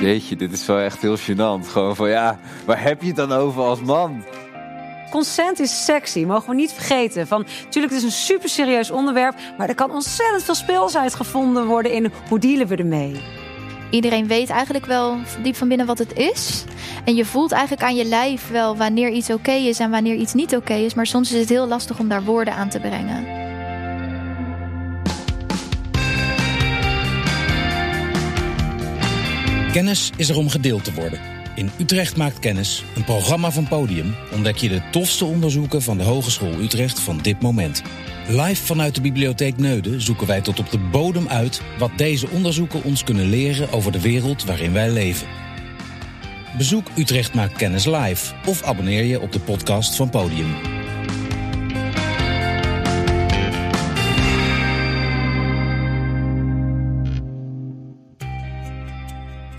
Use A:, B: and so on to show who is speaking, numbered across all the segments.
A: Jeetje, dit is wel echt heel gênant. Gewoon van ja, waar heb je het dan over als man?
B: Consent is sexy, mogen we niet vergeten. Van, tuurlijk, het is een super serieus onderwerp, maar er kan ontzettend veel speelsheid gevonden worden in hoe dealen we ermee.
C: Iedereen weet eigenlijk wel diep van binnen wat het is. En je voelt eigenlijk aan je lijf wel wanneer iets oké is en wanneer iets niet oké is. Maar soms is het heel lastig om daar woorden aan te brengen.
D: Kennis is er om gedeeld te worden. In Utrecht maakt kennis, een programma van Podium, ontdek je de tofste onderzoeken van de Hogeschool Utrecht van dit moment. Live vanuit de bibliotheek Neuden zoeken wij tot op de bodem uit wat deze onderzoeken ons kunnen leren over de wereld waarin wij leven. Bezoek Utrecht maakt kennis live of abonneer je op de podcast van Podium.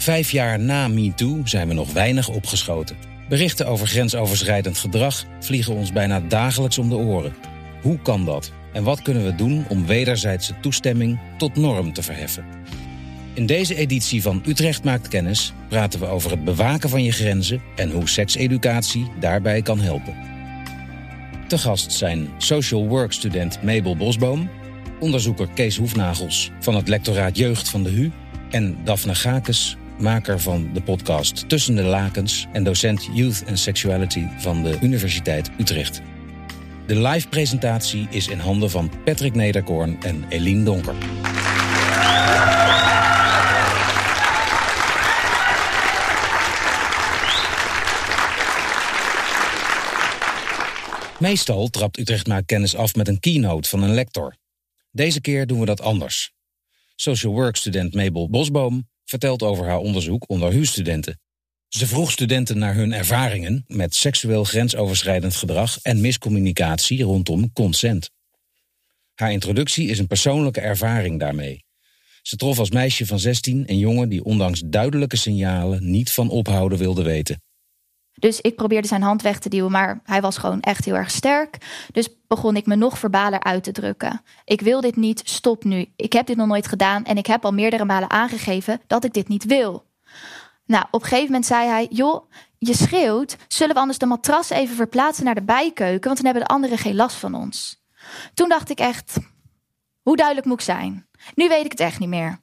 D: Vijf jaar na MeToo zijn we nog weinig opgeschoten. Berichten over grensoverschrijdend gedrag vliegen ons bijna dagelijks om de oren. Hoe kan dat? En wat kunnen we doen om wederzijdse toestemming tot norm te verheffen? In deze editie van Utrecht maakt kennis praten we over het bewaken van je grenzen en hoe sekseducatie daarbij kan helpen. Te gast zijn social work student Mabel Bosboom, onderzoeker Kees Hoefnagels van het lectoraat Jeugd van de HU en Daphne Gakes, maker van de podcast Tussen de Lakens en docent Youth and Sexuality van de Universiteit Utrecht. De live presentatie is in handen van Patrick Nederkoorn en Eline Donker. Meestal trapt Utrecht Maakt Kennis af met een keynote van een lector. Deze keer doen we dat anders. Social work student Mabel Bosboom vertelt over haar onderzoek onder huurstudenten. Ze vroeg studenten naar hun ervaringen met seksueel grensoverschrijdend gedrag en miscommunicatie rondom consent. Haar introductie is een persoonlijke ervaring daarmee. Ze trof als meisje van 16 een jongen die ondanks duidelijke signalen niet van ophouden wilde weten.
C: Dus ik probeerde zijn hand weg te duwen, maar hij was gewoon echt heel erg sterk. Dus begon ik me nog verbaler uit te drukken. Ik wil dit niet, stop nu. Ik heb dit nog nooit gedaan en ik heb al meerdere malen aangegeven dat ik dit niet wil. Nou, op een gegeven moment zei hij: Joh, je schreeuwt. Zullen we anders de matras even verplaatsen naar de bijkeuken? Want dan hebben de anderen geen last van ons. Toen dacht ik echt: Hoe duidelijk moet ik zijn? Nu weet ik het echt niet meer.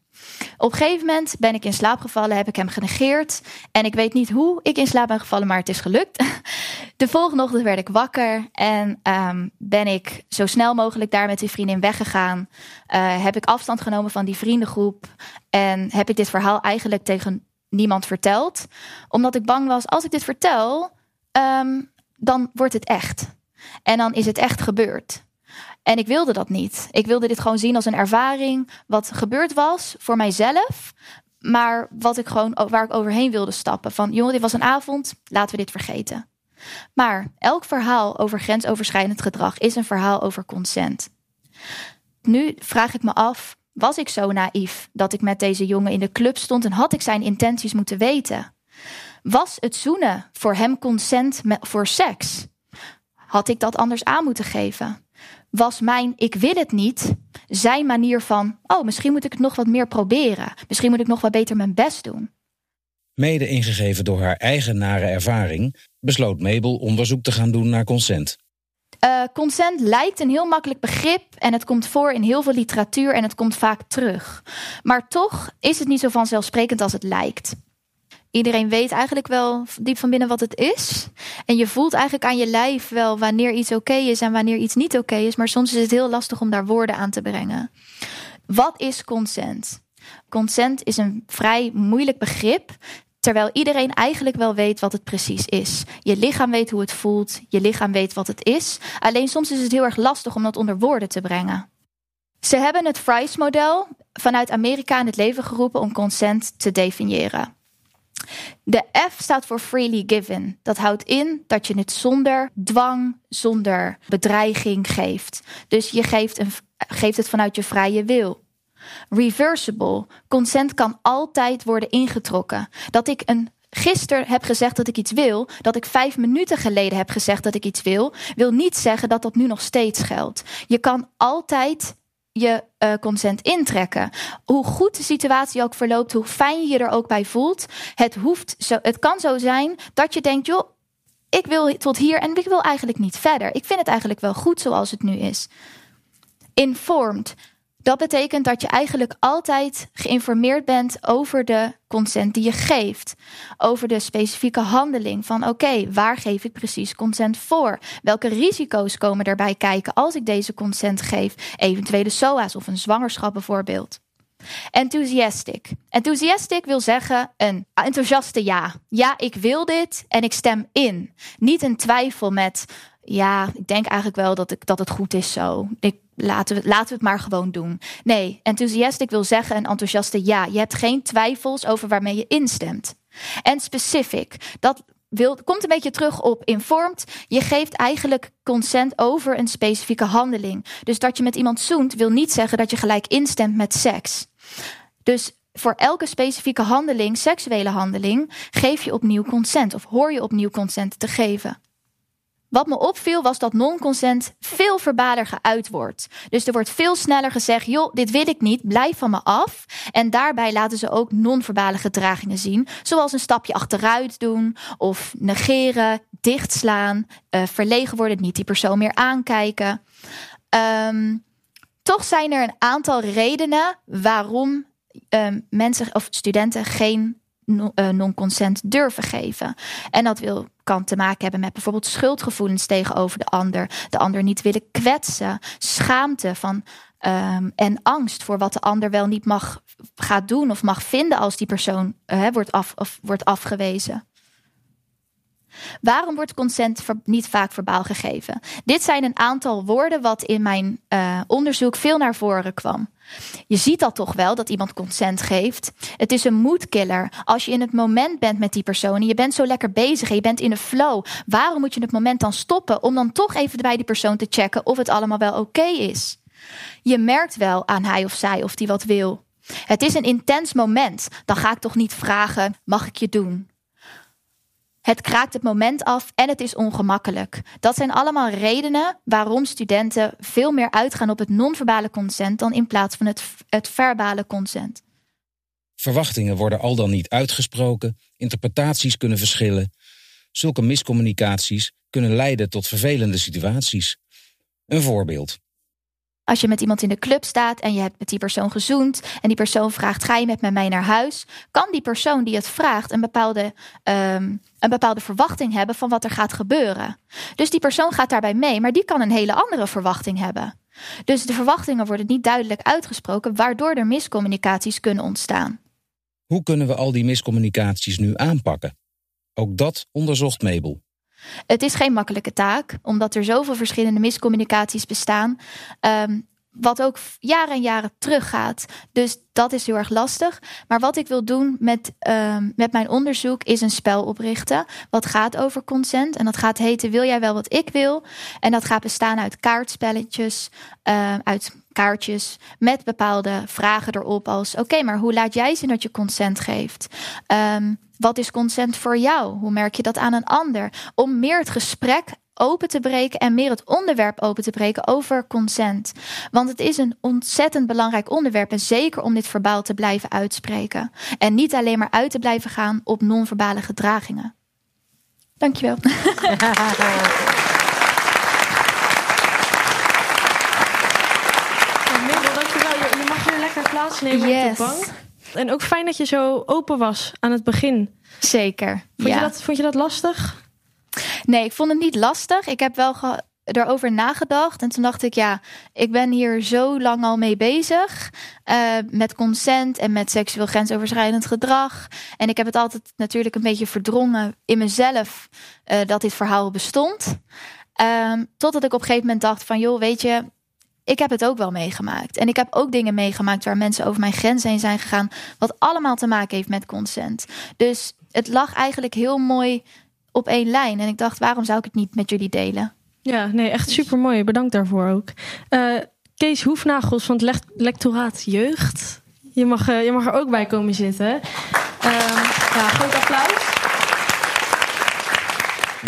C: Op een gegeven moment ben ik in slaap gevallen, heb ik hem genegeerd. En ik weet niet hoe ik in slaap ben gevallen, maar het is gelukt. De volgende ochtend werd ik wakker en um, ben ik zo snel mogelijk daar met die vriendin weggegaan. Uh, heb ik afstand genomen van die vriendengroep. En heb ik dit verhaal eigenlijk tegen niemand verteld. Omdat ik bang was, als ik dit vertel, um, dan wordt het echt. En dan is het echt gebeurd. En ik wilde dat niet. Ik wilde dit gewoon zien als een ervaring. Wat gebeurd was voor mijzelf. Maar wat ik gewoon, waar ik overheen wilde stappen. Van jongen, dit was een avond, laten we dit vergeten. Maar elk verhaal over grensoverschrijdend gedrag is een verhaal over consent. Nu vraag ik me af, was ik zo naïef dat ik met deze jongen in de club stond en had ik zijn intenties moeten weten? Was het zoenen voor hem consent voor seks? Had ik dat anders aan moeten geven? Was mijn ik wil het niet zijn manier van, oh, misschien moet ik het nog wat meer proberen. Misschien moet ik nog wat beter mijn best doen.
D: Mede ingegeven door haar eigen nare ervaring, besloot Mabel onderzoek te gaan doen naar consent.
C: Uh, consent lijkt een heel makkelijk begrip en het komt voor in heel veel literatuur en het komt vaak terug. Maar toch is het niet zo vanzelfsprekend als het lijkt. Iedereen weet eigenlijk wel diep van binnen wat het is. En je voelt eigenlijk aan je lijf wel wanneer iets oké is en wanneer iets niet oké is. Maar soms is het heel lastig om daar woorden aan te brengen. Wat is consent? Consent is een vrij moeilijk begrip. Terwijl iedereen eigenlijk wel weet wat het precies is. Je lichaam weet hoe het voelt, je lichaam weet wat het is. Alleen soms is het heel erg lastig om dat onder woorden te brengen. Ze hebben het Fries-model vanuit Amerika in het leven geroepen om consent te definiëren. De F staat voor freely given. Dat houdt in dat je het zonder dwang, zonder bedreiging geeft. Dus je geeft, een, geeft het vanuit je vrije wil. Reversible. Consent kan altijd worden ingetrokken. Dat ik een gisteren heb gezegd dat ik iets wil, dat ik vijf minuten geleden heb gezegd dat ik iets wil, wil niet zeggen dat dat nu nog steeds geldt. Je kan altijd je uh, consent intrekken. Hoe goed de situatie ook verloopt, hoe fijn je je er ook bij voelt. Het, hoeft zo, het kan zo zijn dat je denkt, joh, ik wil tot hier en ik wil eigenlijk niet verder. Ik vind het eigenlijk wel goed zoals het nu is. Informed. Dat betekent dat je eigenlijk altijd geïnformeerd bent over de consent die je geeft. Over de specifieke handeling van oké, waar geef ik precies consent voor? Welke risico's komen erbij kijken als ik deze consent geef? Eventuele SOA's of een zwangerschap bijvoorbeeld. Enthusiastic. Enthusiastic wil zeggen een enthousiaste ja. Ja, ik wil dit en ik stem in. Niet een twijfel met ja, ik denk eigenlijk wel dat, ik, dat het goed is zo. Laten, we, laten we het maar gewoon doen. Nee, enthusiastic wil zeggen een enthousiaste ja. Je hebt geen twijfels over waarmee je instemt. En specific, dat wil, komt een beetje terug op informed. Je geeft eigenlijk consent over een specifieke handeling. Dus dat je met iemand zoent wil niet zeggen dat je gelijk instemt met seks. Dus voor elke specifieke handeling, seksuele handeling, geef je opnieuw consent of hoor je opnieuw consent te geven. Wat me opviel was dat non-consent veel verbaler geuit wordt. Dus er wordt veel sneller gezegd: joh, dit wil ik niet, blijf van me af. En daarbij laten ze ook non-verbale gedragingen zien, zoals een stapje achteruit doen, of negeren, dichtslaan, uh, verlegen worden, niet die persoon meer aankijken. Um, toch zijn er een aantal redenen waarom um, mensen of studenten geen eh, non-consent durven geven. En dat wil, kan te maken hebben met bijvoorbeeld schuldgevoelens tegenover de ander, de ander niet willen kwetsen, schaamte van um, en angst voor wat de ander wel niet mag gaat doen of mag vinden als die persoon uh, wordt, af, of wordt afgewezen. Waarom wordt consent niet vaak verbaal gegeven? Dit zijn een aantal woorden wat in mijn uh, onderzoek veel naar voren kwam. Je ziet dat toch wel dat iemand consent geeft. Het is een moedkiller. Als je in het moment bent met die persoon en je bent zo lekker bezig en je bent in de flow, waarom moet je het moment dan stoppen om dan toch even bij die persoon te checken of het allemaal wel oké is? Je merkt wel aan hij of zij of die wat wil. Het is een intens moment. Dan ga ik toch niet vragen: mag ik je doen? Het kraakt het moment af en het is ongemakkelijk. Dat zijn allemaal redenen waarom studenten veel meer uitgaan op het non-verbale consent dan in plaats van het, het verbale consent.
D: Verwachtingen worden al dan niet uitgesproken, interpretaties kunnen verschillen. Zulke miscommunicaties kunnen leiden tot vervelende situaties. Een voorbeeld.
C: Als je met iemand in de club staat en je hebt met die persoon gezoend en die persoon vraagt: ga je met mij naar huis? Kan die persoon die het vraagt een bepaalde, um, een bepaalde verwachting hebben van wat er gaat gebeuren? Dus die persoon gaat daarbij mee, maar die kan een hele andere verwachting hebben. Dus de verwachtingen worden niet duidelijk uitgesproken, waardoor er miscommunicaties kunnen ontstaan.
D: Hoe kunnen we al die miscommunicaties nu aanpakken? Ook dat onderzocht Mabel.
C: Het is geen makkelijke taak, omdat er zoveel verschillende miscommunicaties bestaan. Um, wat ook jaren en jaren teruggaat. Dus dat is heel erg lastig. Maar wat ik wil doen met, um, met mijn onderzoek is een spel oprichten. Wat gaat over consent. En dat gaat heten Wil jij wel wat ik wil? En dat gaat bestaan uit kaartspelletjes, uh, uit kaartjes met bepaalde vragen erop als: Oké, maar hoe laat jij zien dat je consent geeft? Um, wat is consent voor jou? Hoe merk je dat aan een ander? Om meer het gesprek open te breken en meer het onderwerp open te breken over consent. Want het is een ontzettend belangrijk onderwerp en zeker om dit verbaal te blijven uitspreken. En niet alleen maar uit te blijven gaan op non-verbale gedragingen. Dankjewel.
E: Je mag weer lekker plaatsnemen yes. op de bank. En ook fijn dat je zo open was aan het begin.
C: Zeker.
E: Vond, je, dat, vond je dat lastig?
C: Nee, ik vond het niet lastig. Ik heb wel erover nagedacht. En toen dacht ik, ja, ik ben hier zo lang al mee bezig. Uh, met consent en met seksueel grensoverschrijdend gedrag. En ik heb het altijd natuurlijk een beetje verdrongen in mezelf uh, dat dit verhaal bestond. Um, totdat ik op een gegeven moment dacht van, joh, weet je, ik heb het ook wel meegemaakt. En ik heb ook dingen meegemaakt waar mensen over mijn grens heen zijn gegaan. Wat allemaal te maken heeft met consent. Dus het lag eigenlijk heel mooi op één lijn. En ik dacht, waarom zou ik het niet met jullie delen?
E: Ja, nee, echt super mooi. Bedankt daarvoor ook. Uh, Kees Hoefnagels van het lectoraat Jeugd. Je mag, uh, je mag er ook bij komen zitten. Uh, ja, groot applaus.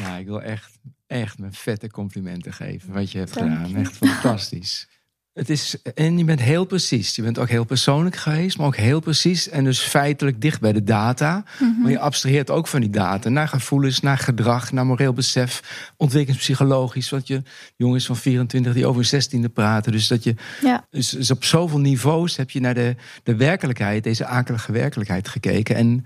A: Ja, ik wil echt, echt mijn vette complimenten geven wat je hebt gedaan. Echt fantastisch.
F: Het is, en je bent heel precies. Je bent ook heel persoonlijk geweest, maar ook heel precies. En dus feitelijk dicht bij de data.
C: Mhm.
F: Maar je abstraheert ook van die data. Naar gevoelens, naar gedrag, naar moreel besef. Ontwikkelingspsychologisch. Want je jongens van 24 die over hun 16e praten. Dus, dat je,
C: Ja.
F: dus, dus op zoveel niveaus heb je naar de, de werkelijkheid, deze akelige werkelijkheid gekeken. En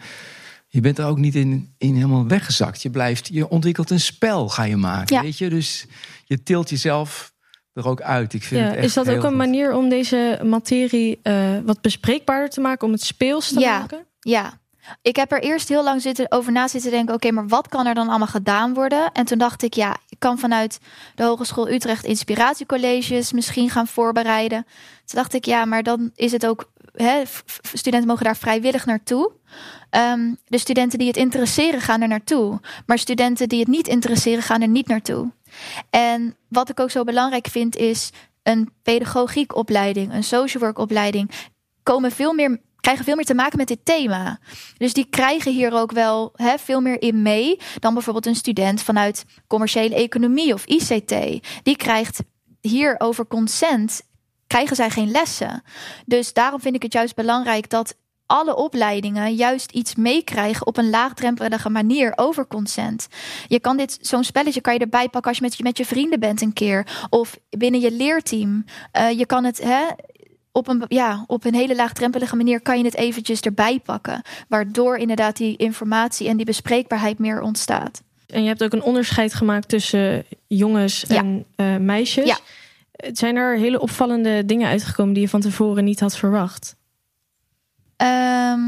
F: je bent er ook niet in, in helemaal weggezakt. Je blijft, je ontwikkelt een spel, ga je maken.
C: Ja.
F: Weet je? Dus je tilt jezelf er ook uit. Ik vind
E: Ja,
F: het echt
E: is dat
F: heel
E: ook een
F: goed.
E: manier om deze materie eh, wat bespreekbaarder te maken, om het speels te
C: Ja.
E: maken?
C: Ja. Ik heb er eerst heel lang zitten, over na zitten denken: oké, maar wat kan er dan allemaal gedaan worden? En toen dacht ik, ja, ik kan vanuit de Hogeschool Utrecht inspiratiecolleges misschien gaan voorbereiden. Toen dacht ik, ja, maar dan is het ook, studenten mogen daar vrijwillig naartoe. Ehm, de studenten die het interesseren gaan er naartoe. Maar studenten die het niet interesseren gaan er niet naartoe. En wat ik ook zo belangrijk vind is een pedagogiekopleiding, een social work opleiding komen veel meer krijgen veel meer te maken met dit thema. Dus die krijgen hier ook wel hè, veel meer in mee dan bijvoorbeeld een student vanuit commerciële economie of ICT. Die krijgt hier over consent krijgen zij geen lessen. Dus daarom vind ik het juist belangrijk dat alle opleidingen juist iets meekrijgen op een laagdrempelige manier over consent. Je kan dit, zo'n spelletje kan je erbij pakken als je met je, met je vrienden bent een keer. Of binnen je leerteam. Eh, je kan het hè, op, een, ja, op een hele laagdrempelige manier kan je het eventjes erbij pakken. Waardoor inderdaad die informatie en die bespreekbaarheid meer ontstaat.
E: En je hebt ook een onderscheid gemaakt tussen jongens
C: Ja.
E: en eh, meisjes.
C: Ja.
E: Zijn er hele opvallende dingen uitgekomen die je van tevoren niet had verwacht?
C: Ehm,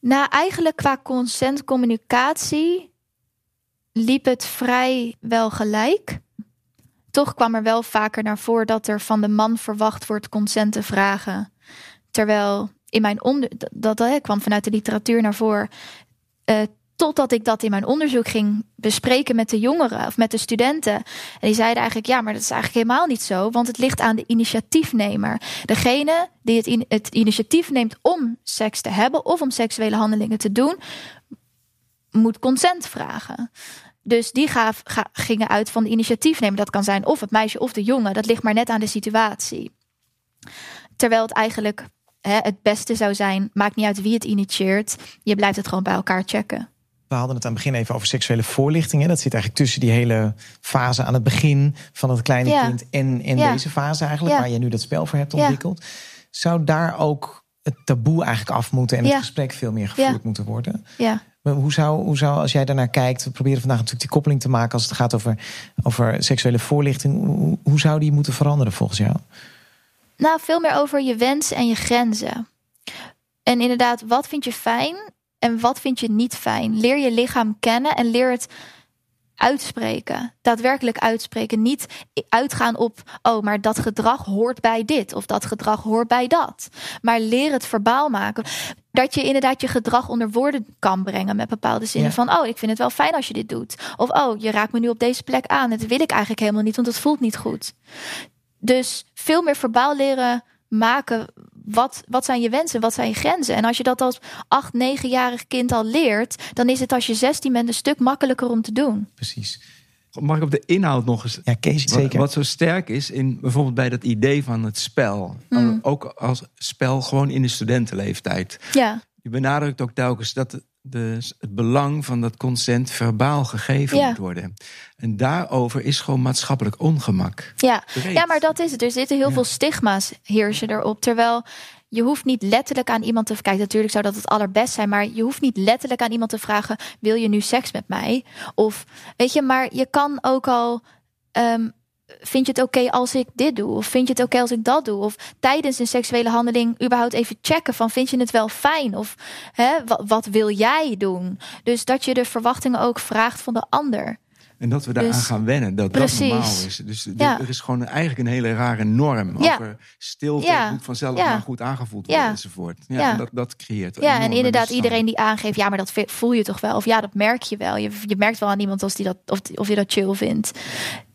C: nou, eigenlijk qua consentcommunicatie liep het vrij wel gelijk. Toch kwam er wel vaker naar voren dat er van de man verwacht wordt consent te vragen. Terwijl in mijn onder dat, dat kwam vanuit de literatuur naar voren. eh, totdat ik dat in mijn onderzoek ging bespreken met de jongeren of met de studenten. En die zeiden eigenlijk: ja, maar dat is eigenlijk helemaal niet zo, want het ligt aan de initiatiefnemer. Degene die het, het initiatief neemt om seks te hebben of om seksuele handelingen te doen, moet consent vragen. Dus die ga- gingen uit van de initiatiefnemer. Dat kan zijn of het meisje of de jongen. Dat ligt maar net aan de situatie. Terwijl het eigenlijk hè, het beste zou zijn, maakt niet uit wie het initieert. Je blijft het gewoon bij elkaar checken.
G: We hadden het aan het begin even over seksuele voorlichting. Hè? Dat zit eigenlijk tussen die hele fase aan het begin van het kleine
C: Ja.
G: kind en, en
C: Ja.
G: deze fase eigenlijk,
C: Ja.
G: waar je nu dat spel voor hebt ontwikkeld. Zou daar ook het taboe eigenlijk af moeten en het gesprek veel meer gevoerd moeten worden?
C: Ja.
G: Maar Hoe zou, hoe zou, als jij daarnaar kijkt, we proberen vandaag natuurlijk die koppeling te maken als het gaat over, over seksuele voorlichting. Hoe, hoe zou die moeten veranderen volgens jou?
C: Nou, veel meer over je wensen en je grenzen. En inderdaad, wat vind je fijn en wat vind je niet fijn? Leer je lichaam kennen en leer het uitspreken. Daadwerkelijk uitspreken. Niet uitgaan op, oh, maar dat gedrag hoort bij dit of dat gedrag hoort bij dat. Maar leer het verbaal maken. Dat je inderdaad je gedrag onder woorden kan brengen met bepaalde zinnen.
G: Ja.
C: Van, oh, ik vind het wel fijn als je dit doet. Of, oh, je raakt me nu op deze plek aan. Dat wil ik eigenlijk helemaal niet, want het voelt niet goed. Dus veel meer verbaal leren maken. Wat, wat zijn je wensen? Wat zijn je grenzen? En als je dat als acht, negenjarig kind al leert, dan is het als je 16 bent een stuk makkelijker om te doen.
G: Precies.
F: Mag ik op de inhoud nog eens
G: Ja, Kees,
F: Wat,
G: zeker.
F: wat zo sterk is in bijvoorbeeld bij dat idee van het spel.
C: Mm.
F: Ook als spel gewoon in de studentenleeftijd.
C: Ja,
F: Je benadrukt ook telkens dat de- het belang van dat consent verbaal gegeven
C: Ja.
F: moet worden. En daarover is gewoon maatschappelijk ongemak.
C: ja.
F: Breed.
C: ja, maar dat is het. Er zitten heel veel stigma's heersen erop. Terwijl je hoeft niet letterlijk aan iemand te kijken. Natuurlijk zou dat het allerbest zijn, maar je hoeft niet letterlijk aan iemand te vragen: wil je nu seks met mij? Of weet je, maar je kan ook al. ehm, Vind je het oké als ik dit doe? Of vind je het oké als ik dat doe? Of tijdens een seksuele handeling überhaupt even checken van vind je het wel fijn? Of hè, wat, wat wil jij doen? Dus dat je de verwachtingen ook vraagt van de ander.
F: En dat we daaraan
C: Dus-
F: gaan wennen, dat
C: Precies.
F: dat normaal is. Dus
C: Ja.
F: er is gewoon eigenlijk een hele rare norm
C: Ja.
F: over stilte,
C: Ja.
F: vanzelf maar goed aangevoeld worden enzovoort. Ja, en Dat, dat creëert
C: Ja, en inderdaad, iedereen die aangeeft, ja, maar dat voel je toch wel? Of ja, dat merk je wel. Je, je merkt wel aan iemand als die dat, of, of je dat chill vindt.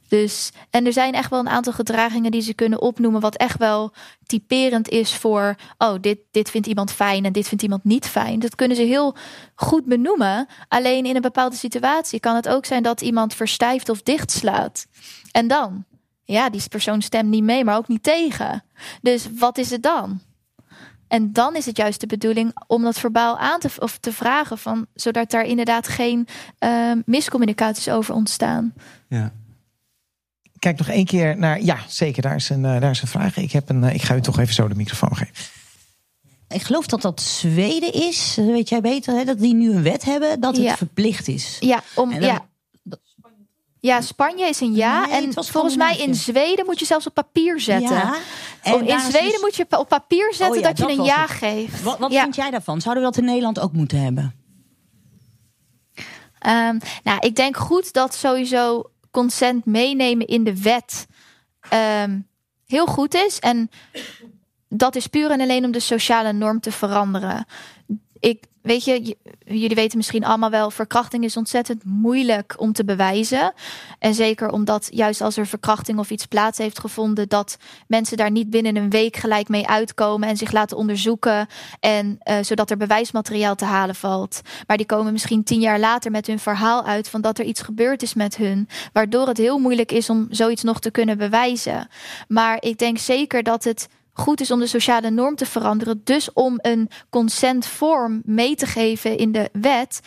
C: Dus, en er zijn echt wel een aantal gedragingen die ze kunnen opnoemen, wat echt wel typerend is voor, oh, dit, dit vindt iemand fijn en dit vindt iemand niet fijn. Dat kunnen ze heel goed benoemen. Alleen in een bepaalde situatie kan het ook zijn dat iemand verstijft of dichtslaat. En dan? ja, die persoon stemt niet mee, maar ook niet tegen. Dus wat is het dan? En dan is het juist de bedoeling om dat verbaal aan te, of te vragen, van, zodat daar inderdaad geen uh, miscommunicaties over ontstaan.
F: Ja.
G: Kijk nog één keer naar. Ja, zeker, daar is een, uh, daar is een vraag. Ik, heb een, uh, ik ga u toch even zo de microfoon geven.
H: Ik geloof dat dat Zweden is, weet jij beter, hè? dat die nu een wet hebben dat het ja. verplicht is.
C: Ja, om, dan, ja. Ja, Spanje is een ja. Nee, en volgens mij in Zweden moet je zelfs op papier zetten. Ja, en in Zweden dus... moet je op papier zetten oh ja, dat, dat, je een ja het. geeft.
H: Wat, wat
C: ja.
H: vind jij daarvan? Zouden we dat in Nederland ook moeten hebben?
C: Um, nou, ik denk goed dat sowieso consent meenemen in de wet um, heel goed is. En dat is puur en alleen om de sociale norm te veranderen. Ik weet je, jullie weten misschien allemaal wel, verkrachting is ontzettend moeilijk om te bewijzen. En zeker omdat juist als er verkrachting of iets plaats heeft gevonden, dat mensen daar niet binnen een week gelijk mee uitkomen en zich laten onderzoeken. En uh, zodat er bewijsmateriaal te halen valt. Maar die komen misschien tien jaar later met hun verhaal uit van dat er iets gebeurd is met hun. Waardoor het heel moeilijk is om zoiets nog te kunnen bewijzen. Maar ik denk zeker dat het goed is om de sociale norm te veranderen. Dus om een consentvorm mee te geven in de wet.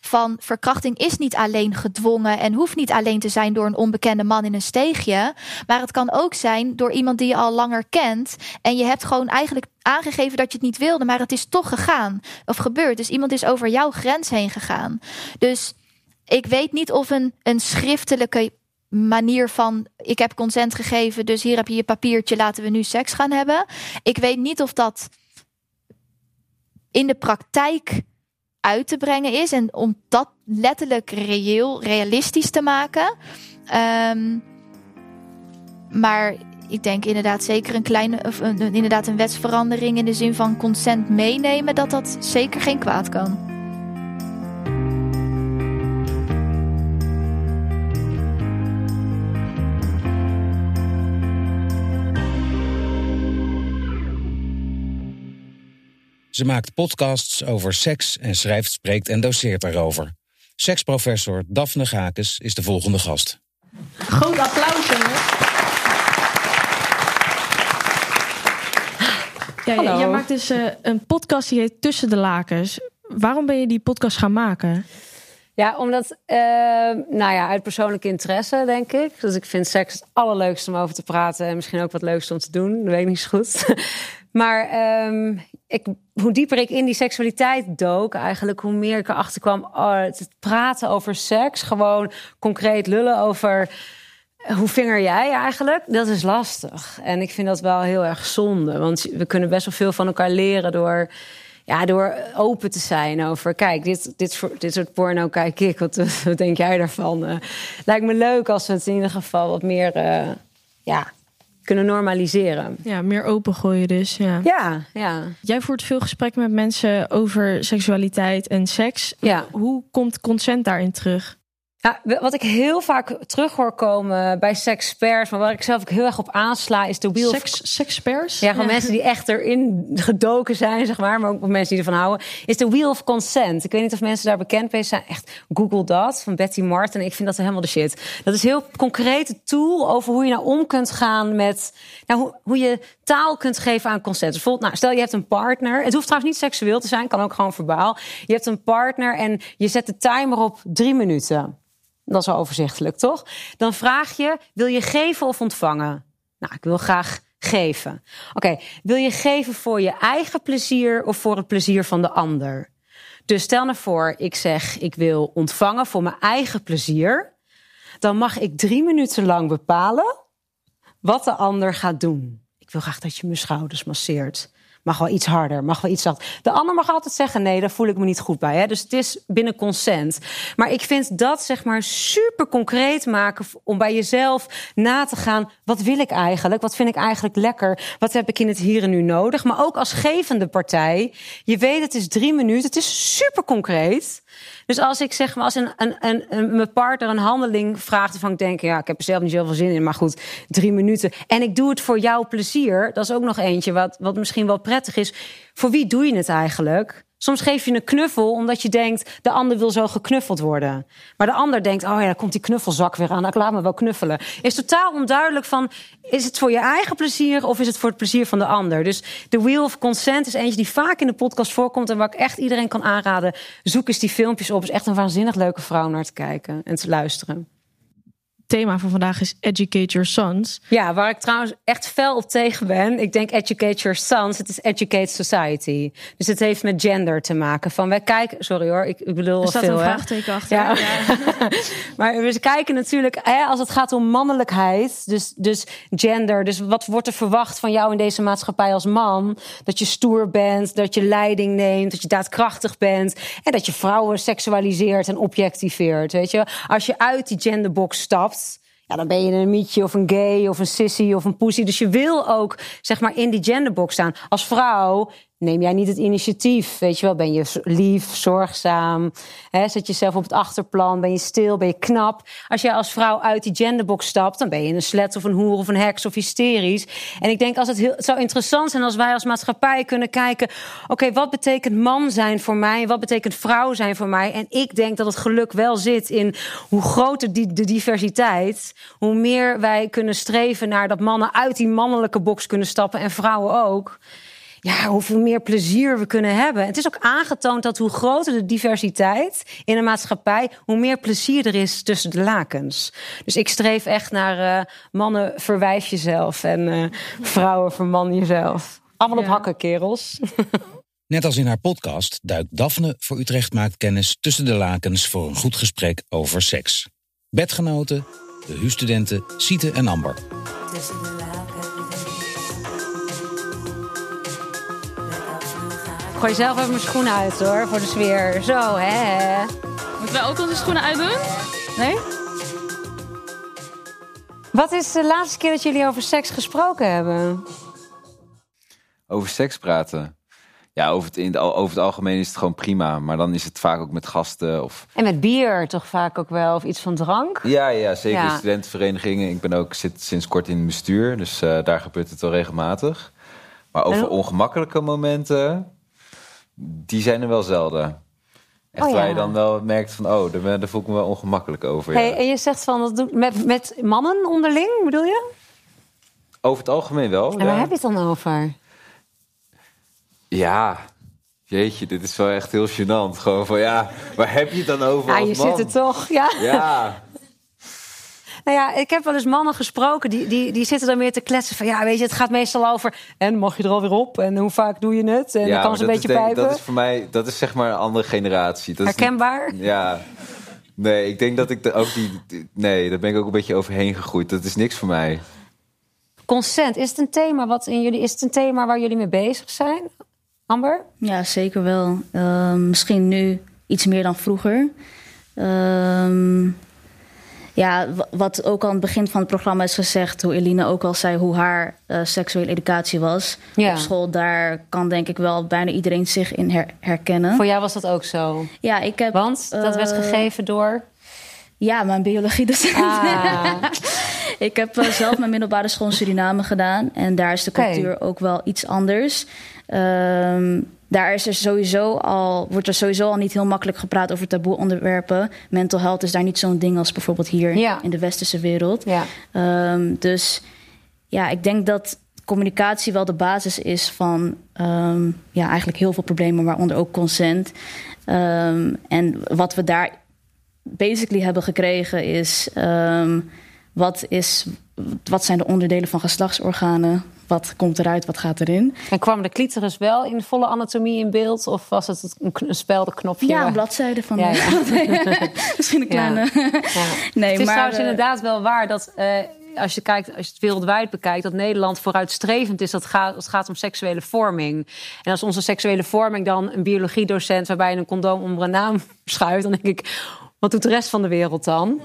C: Van verkrachting is niet alleen gedwongen en hoeft niet alleen te zijn door een onbekende man in een steegje. Maar het kan ook zijn door iemand die je al langer kent. En je hebt gewoon eigenlijk aangegeven dat je het niet wilde, maar het is toch gegaan of gebeurd. Dus iemand is over jouw grens heen gegaan. Dus ik weet niet of een, een schriftelijke manier van ik heb consent gegeven, dus hier heb je je papiertje, laten we nu seks gaan hebben. Ik weet niet of dat in de praktijk uit te brengen is en om dat letterlijk reëel, realistisch te maken. Um, maar ik denk inderdaad zeker een kleine, of inderdaad een wetsverandering in de zin van consent meenemen, dat dat zeker geen kwaad kan.
D: Ze maakt podcasts over seks en schrijft, spreekt en doseert daarover. Seksprofessor Daphne Gakes is de volgende gast.
E: Groot applaus, jongens. Ja, Hallo. jij maakt dus uh, een podcast die heet Tussen de Lakens. Waarom ben je die podcast gaan maken?
B: Ja, omdat, uh, nou ja, uit persoonlijke interesse, denk ik. Dus ik vind seks het allerleukste om over te praten. En misschien ook wat leukste om te doen. Dat weet ik niet zo goed. maar um, ik, hoe dieper ik in die seksualiteit dook, eigenlijk, hoe meer ik erachter kwam. Oh, het praten over seks, gewoon concreet lullen over hoe vinger jij eigenlijk? Dat is lastig. En ik vind dat wel heel erg zonde. Want we kunnen best wel veel van elkaar leren door, ja, door open te zijn over... kijk, dit, dit, dit soort porno kijk ik, wat, wat denk jij daarvan? Uh, lijkt me leuk als we het in ieder geval wat meer... Uh, ja, kunnen normaliseren.
E: Ja, meer opengooien dus. Ja.
B: ja, ja.
E: Jij voert veel gesprekken met mensen over seksualiteit en seks.
B: Ja.
E: Hoe komt consent daarin terug?
B: Ja, wat ik heel vaak terug hoor komen bij sexperts, maar waar ik zelf ook heel erg op aansla, is de wheel
E: Sex, sexperts?
B: Ja, gewoon mensen die echt erin gedoken zijn, zeg maar, maar ook mensen die ervan houden, is de wheel of consent. Ik weet niet of mensen daar bekend mee zijn. Echt, google dat, van Betty Martin. Ik vind dat helemaal de shit. Dat is een heel concrete tool over hoe je nou om kunt gaan met, nou, hoe, hoe je taal kunt geven aan consent. Dus bijvoorbeeld, nou, stel je hebt een partner. Het hoeft trouwens niet seksueel te zijn, kan ook gewoon verbaal. Je hebt een partner en je zet de timer op drie minuten. Dat is wel overzichtelijk, toch? Dan vraag je: wil je geven of ontvangen? Nou, ik wil graag geven. Oké, wil je geven voor je eigen plezier of voor het plezier van de ander? Dus stel nou voor, ik zeg: ik wil ontvangen voor mijn eigen plezier. Dan mag ik drie minuten lang bepalen wat de ander gaat doen. Ik wil graag dat je mijn schouders masseert. Mag wel iets harder, mag wel iets zacht. De ander mag altijd zeggen: nee, daar voel ik me niet goed bij. Hè? Dus het is binnen consent. Maar ik vind dat zeg maar super concreet maken om bij jezelf na te gaan: wat wil ik eigenlijk? Wat vind ik eigenlijk lekker? Wat heb ik in het hier en nu nodig? Maar ook als gevende partij. Je weet, het is drie minuten. Het is super concreet. Dus als ik zeg maar, als een, een, een, een, mijn partner een handeling vraagt waarvan ik denk, ja, ik heb er zelf niet zoveel zin in, maar goed, drie minuten. En ik doe het voor jouw plezier. Dat is ook nog eentje wat, wat misschien wel prettig is. Voor wie doe je het eigenlijk? Soms geef je een knuffel omdat je denkt... de ander wil zo geknuffeld worden. Maar de ander denkt, oh ja, dan komt die knuffelzak weer aan. Ik laat me wel knuffelen. Is totaal onduidelijk van... is het voor je eigen plezier of is het voor het plezier van de ander? Dus de Wheel of Consent is eentje die vaak in de podcast voorkomt... en waar ik echt iedereen kan aanraden. Zoek eens die filmpjes op. Het is echt een waanzinnig leuke vrouw naar te kijken en te luisteren
E: thema van vandaag is Educate Your Sons.
B: Ja, waar ik trouwens echt fel op tegen ben. Ik denk Educate Your Sons, het is Educate Society. Dus het heeft met gender te maken. Van wij kijken, sorry hoor, ik, ik bedoel
E: er staat
B: veel,
E: een vraagteken achter.
B: Ja. maar we kijken natuurlijk, hè, als het gaat om mannelijkheid, dus, dus gender, dus wat wordt er verwacht van jou in deze maatschappij als man? Dat je stoer bent, dat je leiding neemt, dat je daadkrachtig bent en dat je vrouwen seksualiseert en objectiveert. Weet je, als je uit die genderbox stapt ja, dan ben je een mietje of een gay of een sissy of een pussy. Dus je wil ook zeg maar in die genderbox staan. Als vrouw neem jij niet het initiatief? Weet je wel, ben je lief, zorgzaam? Hè, zet jezelf op het achterplan? Ben je stil? Ben je knap? Als jij als vrouw uit die genderbox stapt, dan ben je een slet of een hoer of een heks of hysterisch. En ik denk als het, heel, het zou interessant zijn als wij als maatschappij kunnen kijken: oké, wat betekent man zijn voor mij? Wat betekent vrouw zijn voor mij? En ik denk dat het geluk wel zit in hoe groter die, de diversiteit, hoe meer wij kunnen streven naar dat mannen uit die mannelijke box kunnen stappen en vrouwen ook ja, hoeveel meer plezier we kunnen hebben. Het is ook aangetoond dat hoe groter de diversiteit in een maatschappij, hoe meer plezier er is tussen de lakens. Dus ik streef echt naar uh, mannen verwijf jezelf en uh, vrouwen verman jezelf. Allemaal op hakken, kerels.
D: Net als in haar podcast duikt Daphne voor Utrecht maakt kennis tussen de lakens voor een goed gesprek over seks. Bedgenoten, de huisstudenten Siete en Amber.
B: Gooi zelf even mijn schoenen uit hoor, voor de sfeer. Zo, hè.
I: Moeten wij ook onze schoenen uitdoen? Nee?
B: Wat is de laatste keer dat jullie over seks gesproken hebben?
A: Over seks praten? Ja, over het, in over het algemeen is het gewoon prima. Maar dan is het vaak ook met gasten. Of...
B: En met bier toch vaak ook wel? Of iets van drank?
A: Ja, ja zeker. Ja. Studentenverenigingen. Ik ben ook zit sinds kort in het bestuur. Dus uh, daar gebeurt het wel regelmatig. Maar over ongemakkelijke momenten die zijn er wel zelden. Echt oh, waar je dan wel merkt van, oh, daar, daar voel ik me wel ongemakkelijk over.
B: Hey, En je zegt van, dat doet met, met mannen onderling, bedoel je?
A: Over het algemeen wel.
B: En waar heb je het dan over?
A: Ja, jeetje, dit is wel echt heel gênant. Gewoon van, ja, waar heb je het dan over
B: Ja, je zit er toch, ja.
A: Ja,
B: Nou ja, ik heb wel eens mannen gesproken die, die, die zitten dan weer te kletsen van ja, weet je, het gaat meestal over en mag je er alweer op en hoe vaak doe je het en ja, dan kan ze een beetje pijpen.
A: Dat is voor mij, dat is zeg maar een andere generatie. Dat
B: Herkenbaar?
A: ja. Nee, ik denk dat ik er ook die. Nee, daar ben ik ook een beetje overheen gegroeid. Dat is niks voor mij.
B: Consent, is het een thema wat in jullie. Is het een thema waar jullie mee bezig zijn? Amber?
J: Ja, zeker wel. Uh, misschien nu iets meer dan vroeger. Uh, ja, wat ook aan het begin van het programma is gezegd, hoe Eline ook al zei, hoe haar uh, seksuele educatie was ja. op school, daar kan denk ik wel bijna iedereen zich in herkennen.
B: Voor jou was dat ook zo?
J: Ja, ik heb.
B: Want dat werd eh, gegeven door?
J: Ja, mijn biologiedocent. Ah. ik heb uh, zelf mijn middelbare school in Suriname gedaan en daar is de cultuur ook wel iets anders. Um, daar is er sowieso al, wordt er sowieso al niet heel makkelijk gepraat over taboe onderwerpen. Mental health is daar niet zo'n ding als bijvoorbeeld hier in de westerse wereld. Ja. Um, dus ja, ik denk dat communicatie wel de basis is van um, ja, eigenlijk heel veel problemen, waaronder ook consent. Um, en wat we daar basically hebben gekregen is wat, is, wat zijn de onderdelen van geslachtsorganen? Wat komt eruit, wat gaat erin?
B: En kwam de clitoris wel in volle anatomie in beeld? Of was het een, een speldenknopje?
J: Ja, een bladzijde van ja, ja. Misschien een kleine... Ja.
B: Nee, het is maar, trouwens uh, inderdaad wel waar dat... Uh, als je, kijkt, als je het wereldwijd bekijkt, dat Nederland vooruitstrevend is. Dat gaat, het gaat om seksuele vorming. En als onze seksuele vorming dan een biologiedocent waarbij je een condoom onder een naam schuift, dan denk ik wat doet de rest van de wereld dan?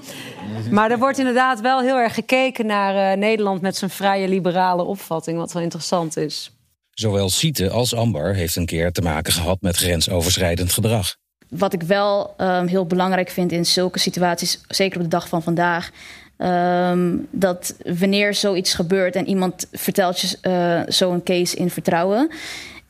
B: Maar er wordt inderdaad wel heel erg gekeken naar uh, Nederland met zijn vrije liberale opvatting, wat wel interessant is.
D: Zowel Siete als Amber heeft een keer te maken gehad met grensoverschrijdend gedrag.
J: Wat ik wel um, heel belangrijk vind in zulke situaties, zeker op de dag van vandaag, um, dat wanneer zoiets gebeurt en iemand vertelt je uh, zo'n case in vertrouwen,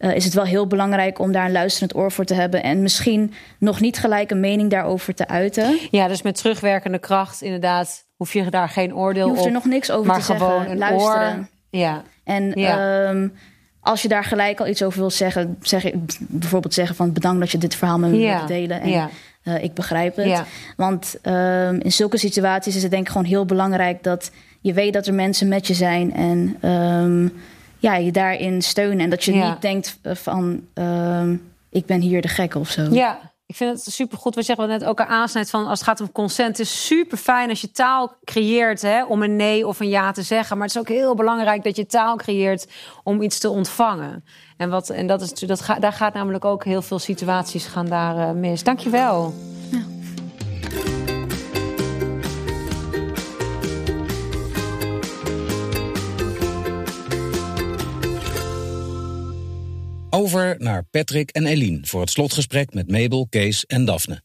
J: uh, is het wel heel belangrijk om daar een luisterend oor voor te hebben. En misschien nog niet gelijk een mening daarover te uiten.
B: Ja, dus met terugwerkende kracht, inderdaad, hoef je daar geen oordeel
J: op. Je hoeft er
B: nog
J: niks over
B: maar
J: te
B: gewoon
J: zeggen.
B: Een
J: luisteren.
B: Oor. Ja.
J: En ja. Um, als je daar gelijk al iets over wil zeggen, zeg bijvoorbeeld zeggen van bedankt dat je dit verhaal met me ja. wilt delen. En, ja. Uh, ik begrijp het. Ja. Want um, in zulke situaties is het denk ik gewoon heel belangrijk dat je weet dat er mensen met je zijn en um, ja, je daarin steunen. En dat je niet denkt van ik ben hier de gek of zo.
B: Ja, ik vind het supergoed. We zeggen net ook aansnijdt van als het gaat om consent. Het is super fijn als je taal creëert hè, om een nee of een ja te zeggen. Maar het is ook heel belangrijk dat je taal creëert om iets te ontvangen. En, wat, en dat is, dat ga, daar gaat namelijk ook heel veel situaties gaan daar uh, mis. Dankjewel.
D: Over naar Patrick en Eline voor het slotgesprek met Mabel, Kees en Daphne.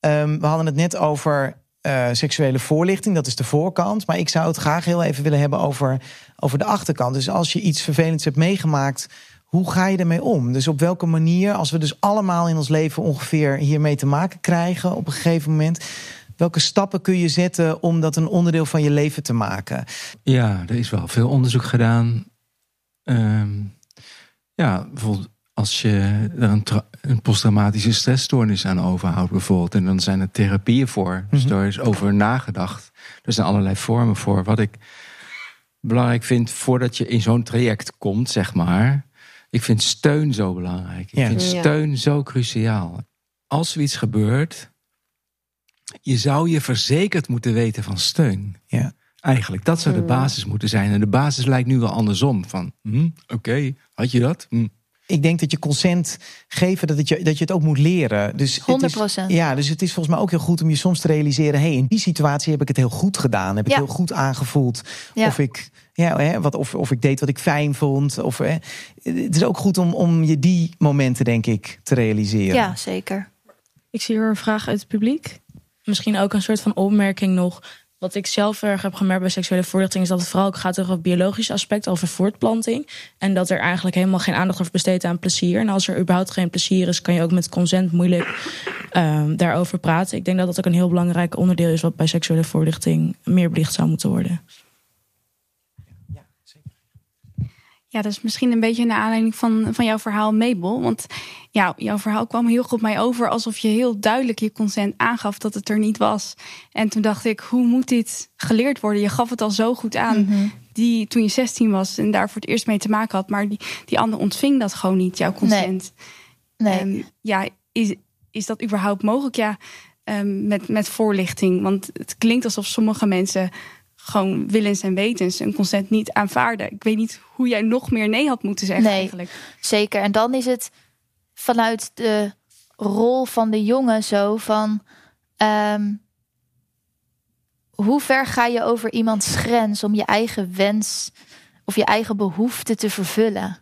G: Um, we hadden het net over uh, seksuele voorlichting, dat is de voorkant. Maar ik zou het graag heel even willen hebben over, over de achterkant. Dus als je iets vervelends hebt meegemaakt, hoe ga je ermee om? Dus op welke manier, als we dus allemaal in ons leven ongeveer hiermee te maken krijgen op een gegeven moment. Welke stappen kun je zetten om dat een onderdeel van je leven te maken?
F: Ja, er is wel veel onderzoek gedaan. Um ja, bijvoorbeeld als je er een, een posttraumatische stressstoornis aan overhoudt, bijvoorbeeld. En dan zijn er therapieën voor. Dus daar is over nagedacht. Er zijn allerlei vormen voor. Wat ik belangrijk vind voordat je in zo'n traject komt, zeg maar. Ik vind steun zo belangrijk. Ik vind steun zo cruciaal. Als er iets gebeurt, je zou je verzekerd moeten weten van steun. Ja. Eigenlijk, dat zou de basis moeten zijn. En de basis lijkt nu wel andersom. Van, hm, oké, had je dat? Hm.
G: Ik denk dat je consent geven, dat, het je, dat je het ook moet leren. Dus
C: 100%.
G: Het is, ja, dus het is volgens mij ook heel goed om je soms te realiseren... hey, in die situatie heb ik het heel goed gedaan. Heb ik heel goed aangevoeld. Of, ik, ja, hè, wat, of, of ik deed wat ik fijn vond. Of, hè. Het is ook goed om, om je die momenten, denk ik, te realiseren.
C: Ja, zeker.
E: Ik zie hier een vraag uit het publiek.
I: Misschien ook een soort van opmerking nog wat ik zelf erg heb gemerkt bij seksuele voorlichting is dat het vooral ook gaat over het biologische aspect, over voortplanting. En dat er eigenlijk helemaal geen aandacht wordt besteed aan plezier. En als er überhaupt geen plezier is, kan je ook met consent moeilijk uh, daarover praten. Ik denk dat dat ook een heel belangrijk onderdeel is wat bij seksuele voorlichting meer belicht zou moeten worden.
K: Ja, dat is misschien een beetje naar aanleiding van, van jouw verhaal, Mabel. Want ja, jouw verhaal kwam heel goed mij over alsof je heel duidelijk je consent aangaf dat het er niet was. En toen dacht ik, hoe moet dit geleerd worden? Je gaf het al zo goed aan. Mhm. Die toen je 16 was en daar voor het eerst mee te maken had, maar die, die ander ontving dat gewoon niet, jouw consent.
C: Nee. nee.
K: ja, is, is dat überhaupt mogelijk? Ja, um, met, met voorlichting. Want het klinkt alsof sommige mensen gewoon willens en wetens een consent niet aanvaarden. Ik weet niet hoe jij nog meer nee had moeten zeggen
C: nee,
K: eigenlijk.
C: Zeker. En dan is het vanuit de rol van de jongen zo van... Um, hoe ver ga je over iemands grens om je eigen wens of je eigen behoefte te vervullen?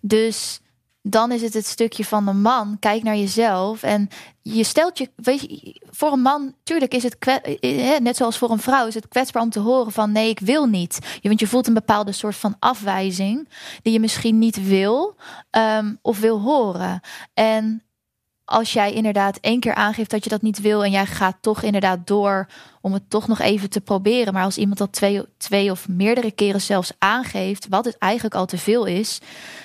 C: Dus dan is het het stukje van de man. Kijk naar jezelf en je stelt je, weet je, voor een man, tuurlijk is het eh, net zoals voor een vrouw, is het kwetsbaar om te horen van nee, ik wil niet. Want je voelt een bepaalde soort van afwijzing die je misschien niet wil um, of wil horen. En als jij inderdaad één keer aangeeft dat je dat niet wil en jij gaat toch inderdaad door om het toch nog even te proberen. Maar als iemand dat twee, twee of meerdere keren zelfs aangeeft, wat het eigenlijk al te veel is,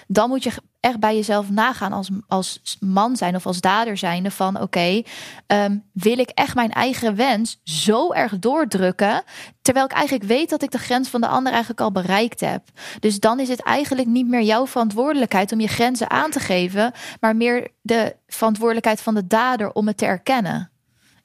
C: dan moet je echt bij jezelf nagaan als, als man zijn of als dader zijnde van oké, ehm, wil ik echt mijn eigen wens zo erg doordrukken, terwijl ik eigenlijk weet dat ik de grens van de ander eigenlijk al bereikt heb. Dus dan is het eigenlijk niet meer jouw verantwoordelijkheid om je grenzen aan te geven, maar meer de verantwoordelijkheid van de dader om het te erkennen.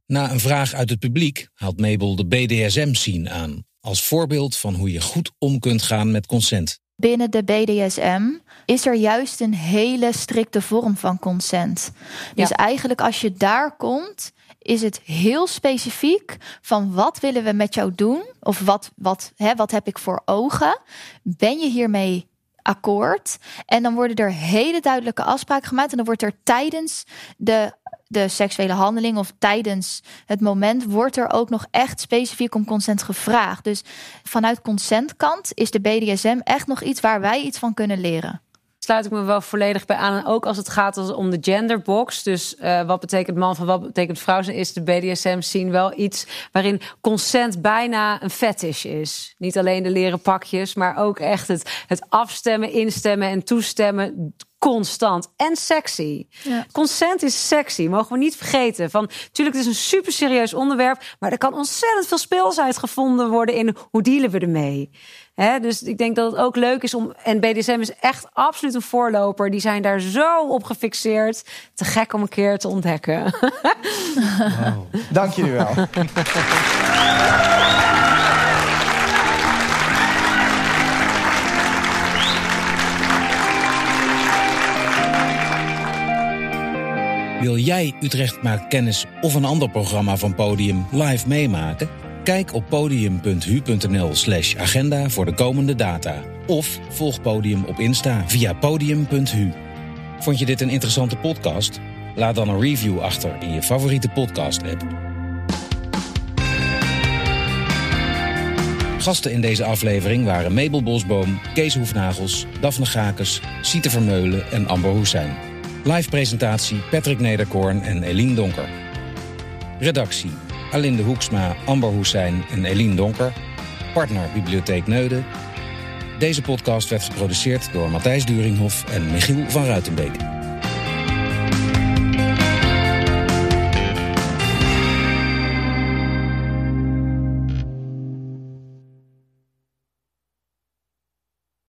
D: Na een vraag uit het publiek haalt Mabel de BDSM-scene aan als voorbeeld van hoe je goed om kunt gaan met consent.
C: Binnen de BDSM is er juist een hele strikte vorm van consent. Dus eigenlijk als je daar komt, is het heel specifiek van wat willen we met jou doen? Of wat, wat, hè, wat heb ik voor ogen? Ben je hiermee akkoord? En dan worden er hele duidelijke afspraken gemaakt. En dan wordt er tijdens de de seksuele handeling of tijdens het moment wordt er ook nog echt specifiek om consent gevraagd. Dus vanuit consentkant is de BDSM echt nog iets waar wij iets van kunnen leren.
B: Sluit ik me wel volledig bij aan. En ook als het gaat om de genderbox. Dus uh, wat betekent man van wat betekent vrouw, is de BDSM zien wel iets waarin consent bijna een fetish is. Niet alleen de leren pakjes, maar ook echt het, het afstemmen, instemmen en toestemmen constant en sexy. Ja. Consent is sexy, mogen we niet vergeten. Van, tuurlijk, het is een super serieus onderwerp, maar er kan ontzettend veel speelsheid gevonden worden in hoe dealen we ermee. He, dus ik denk dat het ook leuk is om. En BDSM is echt absoluut een voorloper. Die zijn daar zo op gefixeerd. Te gek om een keer te ontdekken.
G: Wow. Dank jullie wel.
D: Wil jij Utrecht maakt kennis of een ander programma van Podium live meemaken? Kijk op podium.hu.nl/slash agenda voor de komende data. Of volg Podium op Insta via podium.hu. Vond je dit een interessante podcast? Laat dan een review achter in je favoriete podcast-app. Gasten in deze aflevering waren Mabel Bosboom, Kees Hoefnagels, Daphne Gakes, Siete Vermeulen en Amber Hoesijn. Live presentatie Patrick Nederkoorn en Eline Donker. Redactie Alinde Hoeksma, Amber Hoesijn en Eline Donker. Partner Bibliotheek Neuden. Deze podcast werd geproduceerd door Matthijs Duringhof en Michiel van Ruitenbeek.